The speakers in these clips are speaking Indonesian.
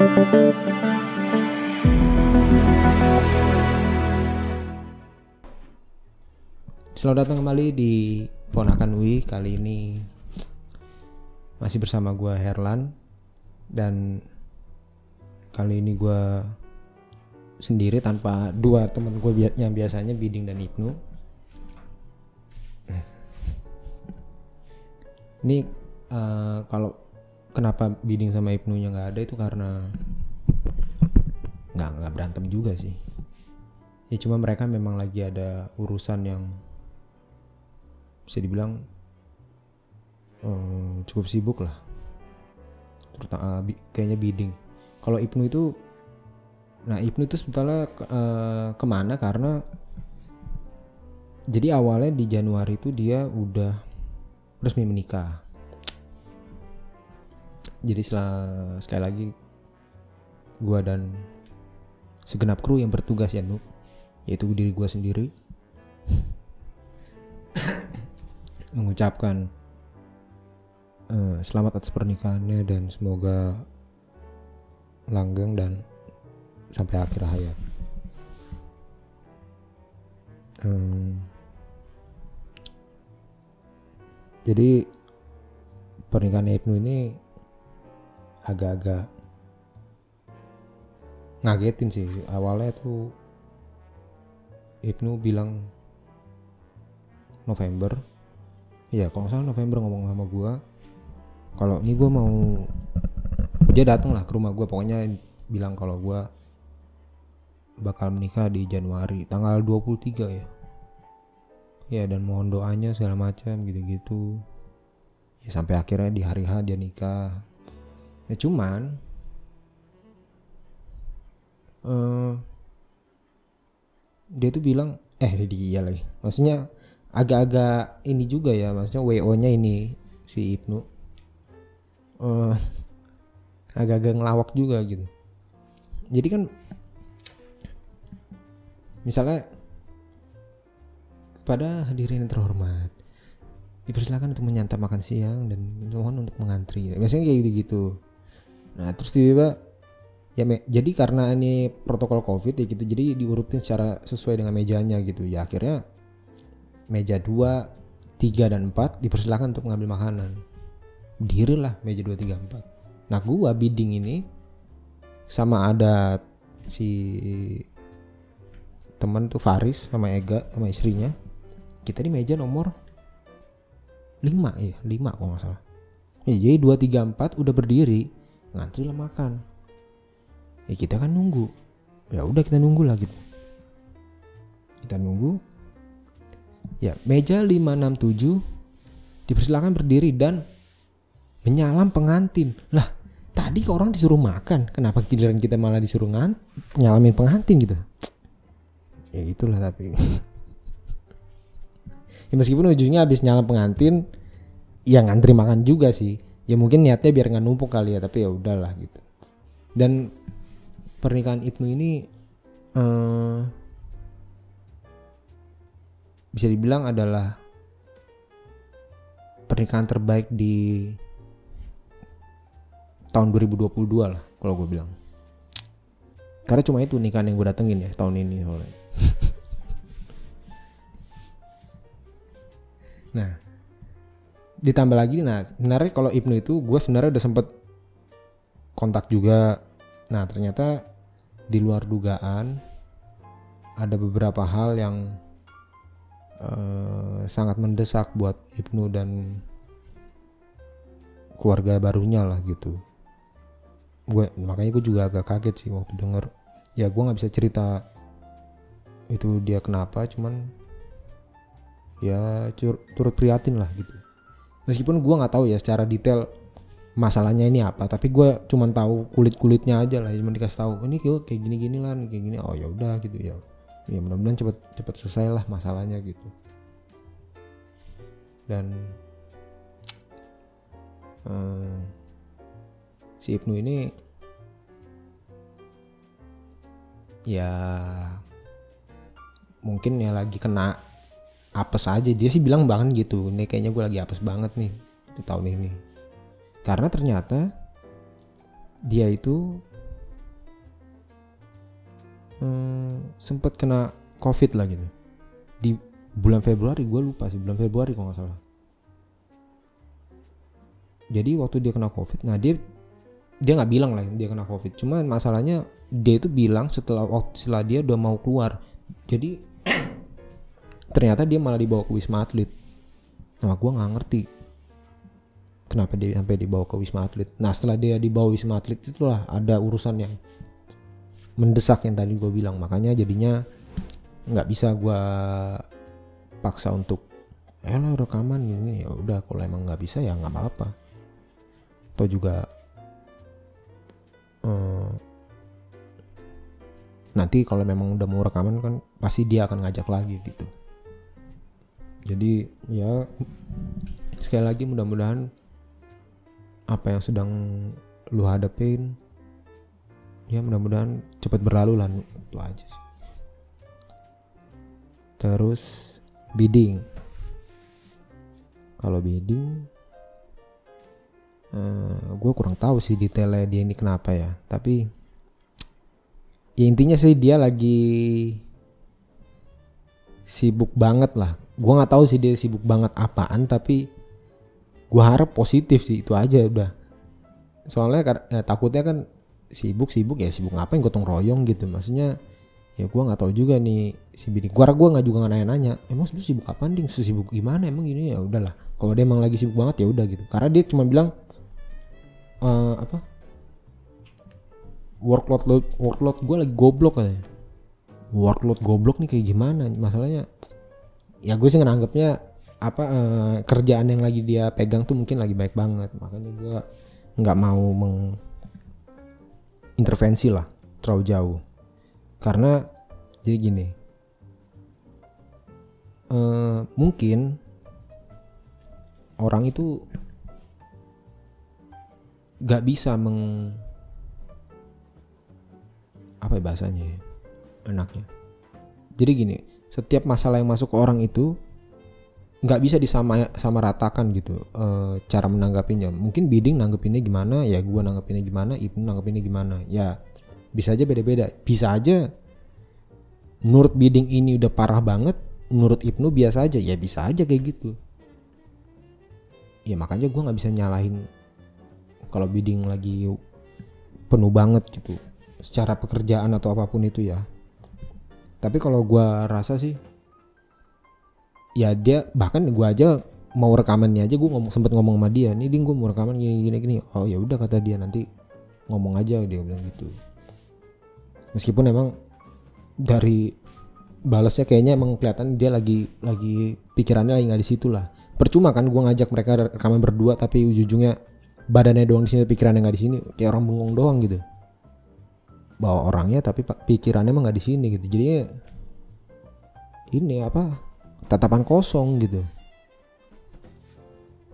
Selamat datang kembali di Ponakan Wi Kali ini masih bersama gue Herlan. Dan kali ini gue sendiri tanpa dua teman gue bi- yang biasanya Biding dan Ibnu. Ini eh, kalau kenapa Biding sama Ibnunya nggak ada itu karena nggak nggak berantem juga sih. Ya cuma mereka memang lagi ada urusan yang bisa dibilang eh, cukup sibuk lah. Terutama bi- kayaknya bidding. Kalau Ibnu itu nah Ibnu itu sebetulnya eh, ke mana? Karena jadi awalnya di Januari itu dia udah resmi menikah jadi setelah sekali lagi gua dan segenap kru yang bertugas ya Nuk yaitu diri gua sendiri mengucapkan eh, selamat atas pernikahannya dan semoga langgeng dan sampai akhir hayat. Em, jadi pernikahan Ibnu ini agak-agak ngagetin sih awalnya tuh Ibnu bilang November Iya, kalau nggak salah November ngomong sama gua. Kalau ini gua mau dia datang lah ke rumah gua pokoknya bilang kalau gua bakal menikah di Januari tanggal 23 ya. Ya dan mohon doanya segala macam gitu-gitu. Ya sampai akhirnya di hari H dia nikah. Ya cuman eh dia tuh bilang eh dia lagi. Maksudnya agak-agak ini juga ya maksudnya WO-nya ini si Ibnu. Eh agak-agak ngelawak juga gitu. Jadi kan misalnya kepada hadirin yang terhormat dipersilakan untuk menyantap makan siang dan mohon untuk mengantri. Biasanya kayak gitu-gitu nah terus tiba-tiba ya me- jadi karena ini protokol covid ya gitu jadi diurutin secara sesuai dengan mejanya gitu ya akhirnya meja 2, 3 dan 4 dipersilakan untuk mengambil makanan. Dirilah meja 2, 3, 4. Nah, gua bidding ini sama ada si teman tuh Faris sama Ega sama istrinya. Kita di meja nomor 5 ya, 5 kalau nggak salah. Ya, jadi 2, 3, 4 udah berdiri, ngantri lah makan. Ya kita kan nunggu. Ya udah kita nunggu lah gitu. Kita nunggu, Ya, meja 567 dipersilakan berdiri dan menyalam pengantin. Lah, tadi orang disuruh makan, kenapa giliran kita malah disuruh ngan nyalamin pengantin gitu? Ya itulah tapi. ya meskipun ujungnya habis nyalam pengantin, ya ngantri makan juga sih. Ya mungkin niatnya biar nggak numpuk kali ya, tapi ya udahlah gitu. Dan pernikahan Ibnu ini eh bisa dibilang adalah pernikahan terbaik di tahun 2022 lah kalau gue bilang karena cuma itu nikahan yang gue datengin ya tahun ini nah ditambah lagi nah sebenarnya kalau Ibnu itu gue sebenarnya udah sempet kontak juga nah ternyata di luar dugaan ada beberapa hal yang eh, sangat mendesak buat Ibnu dan keluarga barunya lah gitu. Gue makanya gue juga agak kaget sih waktu denger. Ya gue nggak bisa cerita itu dia kenapa, cuman ya turut prihatin lah gitu. Meskipun gue nggak tahu ya secara detail masalahnya ini apa, tapi gue cuman tahu kulit kulitnya aja lah, cuma dikasih tahu ini kayak kayak gini gini lah, kayak gini. Oh ya udah gitu ya ya mudah-mudahan cepet cepet selesai lah masalahnya gitu dan eh, si Ibnu ini ya mungkin ya lagi kena apes aja. Dia sih bilang banget gitu ini kayaknya gue lagi apes banget nih di tahun ini. Karena ternyata dia itu eh, sempet kena covid lah gitu. Di bulan Februari gue lupa sih bulan Februari kalau nggak salah. Jadi waktu dia kena covid nah dia dia nggak bilang lah dia kena covid. Cuman masalahnya dia itu bilang setelah setelah dia udah mau keluar. Jadi ternyata dia malah dibawa ke wisma atlet. Nah gue nggak ngerti kenapa dia sampai dibawa ke wisma atlet. Nah setelah dia dibawa wisma atlet itulah ada urusan yang mendesak yang tadi gue bilang. Makanya jadinya nggak bisa gue paksa untuk eh lo rekaman gini. Ya udah kalau emang nggak bisa ya nggak apa-apa. Atau juga eh, nanti kalau memang udah mau rekaman kan pasti dia akan ngajak lagi gitu jadi ya sekali lagi mudah-mudahan apa yang sedang lu hadapin ya mudah-mudahan cepat berlalu lah itu aja sih. Terus bidding. Kalau bidding uh, gue kurang tahu sih detailnya dia ini kenapa ya. Tapi ya intinya sih dia lagi sibuk banget lah gue nggak tahu sih dia sibuk banget apaan tapi gue harap positif sih itu aja udah. Soalnya ya, takutnya kan sibuk sibuk ya sibuk ngapain gotong royong gitu. Maksudnya ya gue nggak tahu juga nih si bini. Gue gue nggak juga nanya nanya emang lu sibuk apa ding? Sibuk gimana? Emang gini? Ya udahlah. Kalau dia emang lagi sibuk banget ya udah gitu. Karena dia cuma bilang uh, apa workload load, workload gue lagi goblok aja workload goblok nih kayak gimana? Masalahnya ya gue sih nganggapnya apa uh, kerjaan yang lagi dia pegang tuh mungkin lagi baik banget. Makanya gue nggak mau mengintervensi lah terlalu jauh. Karena jadi gini uh, mungkin orang itu gak bisa meng apa ya bahasanya ya, enaknya. Jadi gini setiap masalah yang masuk ke orang itu nggak bisa disama sama ratakan gitu e, cara menanggapinya. Mungkin bidding nanggepinnya gimana ya gua nanggepinnya gimana ibnu nanggepinnya gimana. Ya bisa aja beda-beda. Bisa aja menurut bidding ini udah parah banget menurut Ibnu biasa aja. Ya bisa aja kayak gitu. Ya makanya gue nggak bisa nyalahin kalau bidding lagi penuh banget gitu secara pekerjaan atau apa pun itu ya tapi kalau gue rasa sih ya dia bahkan gue aja mau rekamannya aja gue ngomong sempet ngomong sama dia nih ding gue mau rekaman gini gini gini. Oh ya udah kata dia nanti ngomong aja dia bilang gitu. Meskipun emang dari balasnya kayaknya emang kelihatan dia lagi lagi pikirannya lagi nggak di situ lah. Percuma kan gue ngajak mereka rekaman berdua tapi ujung-ujungnya badannya doang di sini pikirannya nggak di sini kayak orang bengong doang gitu bawa orangnya tapi pikirannya emang nggak di sini gitu. Jadi ini apa tatapan kosong gitu.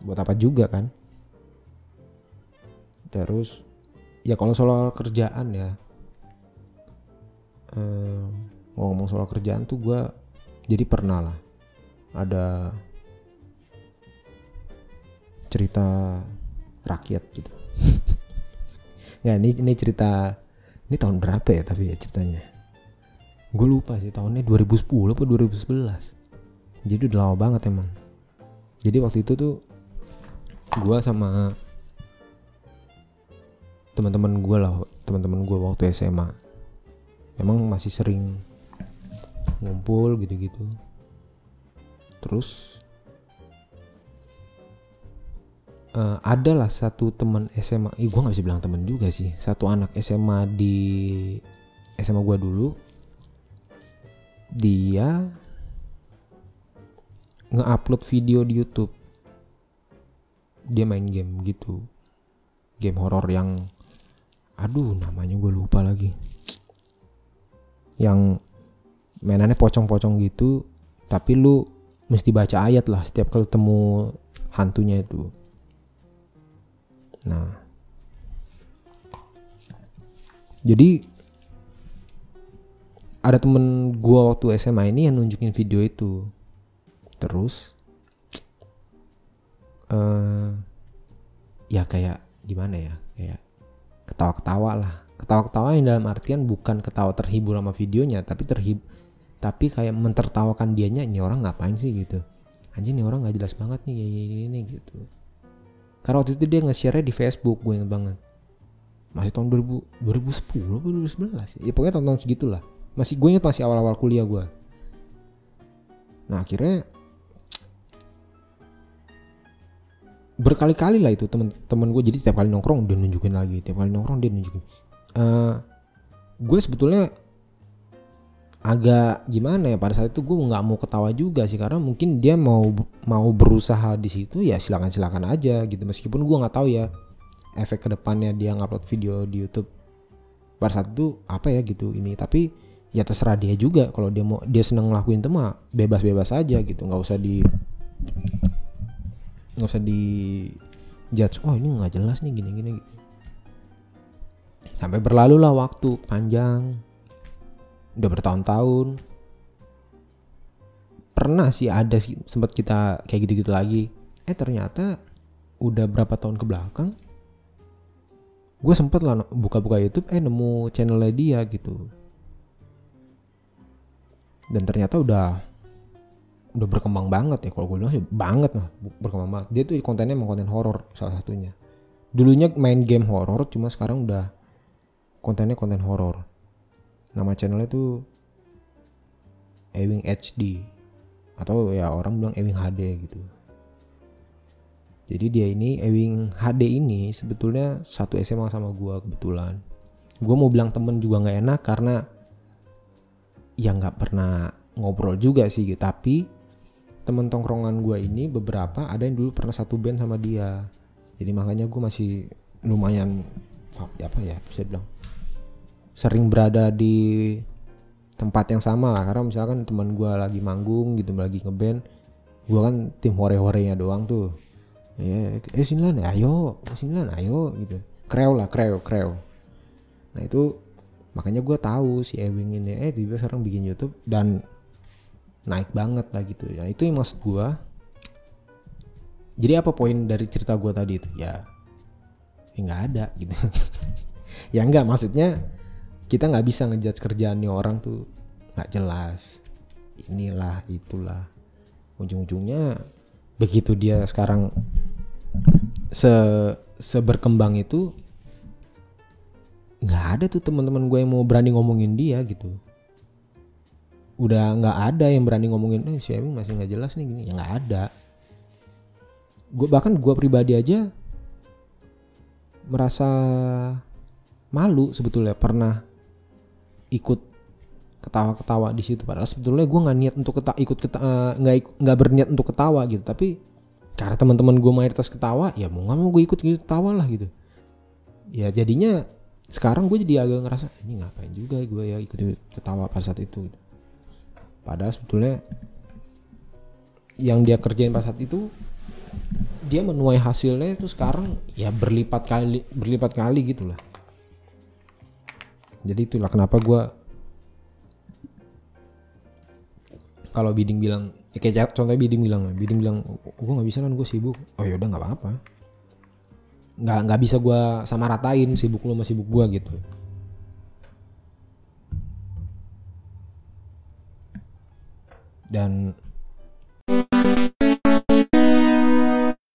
Buat apa juga kan? Terus ya kalau soal kerjaan ya eh, ngomong soal kerjaan tuh gue jadi pernah lah. Ada cerita rakyat gitu. Ya ini ini cerita ini tahun berapa ya tapi ya ceritanya? Gue lupa sih tahunnya 2010 atau 2011 jadi udah lama banget emang. Jadi waktu itu tuh gue sama teman-teman gue lah teman-teman gue waktu SMA emang masih sering ngumpul gitu-gitu. Terus uh, ada lah satu teman SMA, ih gue nggak bisa bilang temen juga sih, satu anak SMA di SMA gue dulu, dia nge-upload video di YouTube, dia main game gitu, game horor yang, aduh namanya gue lupa lagi, yang mainannya pocong-pocong gitu tapi lu mesti baca ayat lah setiap kali ketemu hantunya itu nah. Jadi ada temen gua waktu SMA ini yang nunjukin video itu. Terus uh, ya kayak gimana ya? Kayak ketawa-ketawa lah. Ketawa-ketawa yang dalam artian bukan ketawa terhibur sama videonya tapi terhib tapi kayak mentertawakan dianya ini orang ngapain sih? gitu. Anjing ini orang nggak jelas banget nih gini, gini gitu karena waktu itu dia nge-share di Facebook gue inget banget. Masih tahun 2000, 2010 atau 2011 ya? Pokoknya tahun-tahun segitulah. Masih gue inget masih awal-awal kuliah gue nah akhirnya berkali-kali lah itu temen-temen gue jadi setiap kali nongkrong dia nunjukin lagi. Tiap kali nongkrong dia nunjukin. Uh, gue sebetulnya agak gimana ya pada saat itu gue nggak mau ketawa juga sih karena mungkin dia mau mau berusaha di situ ya silakan silakan aja gitu. Meskipun gue nggak tahu ya efek ke depannya dia ngupload video di YouTube pada saat itu apa ya gitu ini. Tapi ya terserah dia juga kalau dia mau dia seneng ngelakuin itu mah bebas bebas aja gitu. Nggak usah di nggak usah di judge oh ini nggak jelas nih gini gini gitu sampai berlalu lah waktu panjang udah bertahun-tahun. Pernah sih ada sih sempat kita kayak gitu-gitu lagi. Eh ternyata udah berapa tahun ke belakang gue sempet lah buka-buka YouTube eh nemu channelnya dia gitu. Dan ternyata udah udah berkembang banget ya kalau gue bilang sih banget lah berkembang banget. Dia tuh kontennya emang konten horor salah satunya. Dulunya main game horor cuma sekarang udah kontennya konten horor nama channelnya tuh Ewing HD atau ya orang bilang Ewing HD gitu. Jadi dia ini Ewing HD ini sebetulnya satu SMA sama gue kebetulan. Gue mau bilang temen juga nggak enak karena ya nggak pernah ngobrol juga sih gitu. Tapi temen tongkrongan gue ini beberapa ada yang dulu pernah satu band sama dia. Jadi makanya gue masih lumayan apa ya bisa bilang sering berada di tempat yang sama lah. Karena misalkan teman gue lagi manggung gitu lagi ngeband gue kan tim hore-horenya doang tuh. Ya eh sini lah ayo sini lah ayo gitu. Kreo lah kreo kreo. Nah itu makanya gue tahu si Ewing ini eh tiba sekarang bikin YouTube dan naik banget lah gitu. Ya itu yang maksud gue jadi apa poin dari cerita gue tadi itu? Ya ya nggak ada gitu. Ya nggak maksudnya kita nggak bisa ngejudge kerjaannya orang tuh nggak jelas. Inilah itulah. Ujung-ujungnya begitu dia sekarang se seberkembang itu nggak ada tuh teman-teman gue yang mau berani ngomongin dia gitu. Udah nggak ada yang berani ngomongin eh si Emi masih nggak jelas nih gini. Ya nggak ada. Gue bahkan gue pribadi aja merasa malu sebetulnya. Pernah ikut ketawa-ketawa di situ. Padahal sebetulnya gue nggak niat untuk keta ikut eh, nggak nggak berniat untuk ketawa gitu. Tapi karena teman-teman gue mayoritas ketawa ya mau nggak mau gue ikut gitu ketawa lah gitu. Ya jadinya sekarang gue jadi agak ngerasa ini ngapain juga gue ya ikut ketawa pada saat itu gitu. Padahal sebetulnya yang dia kerjain pas saat itu dia menuai hasilnya itu sekarang ya berlipat kali berlipat kali gitulah. Jadi itulah kenapa gue kalau bidding bilang ya kayak contohnya bidding bilang bidding bilang gue nggak bisa kan gue sibuk. Oh ya udah nggak apa-apa. Nggak nggak bisa gue sama ratain sibuk lo sama sibuk gue gitu. Dan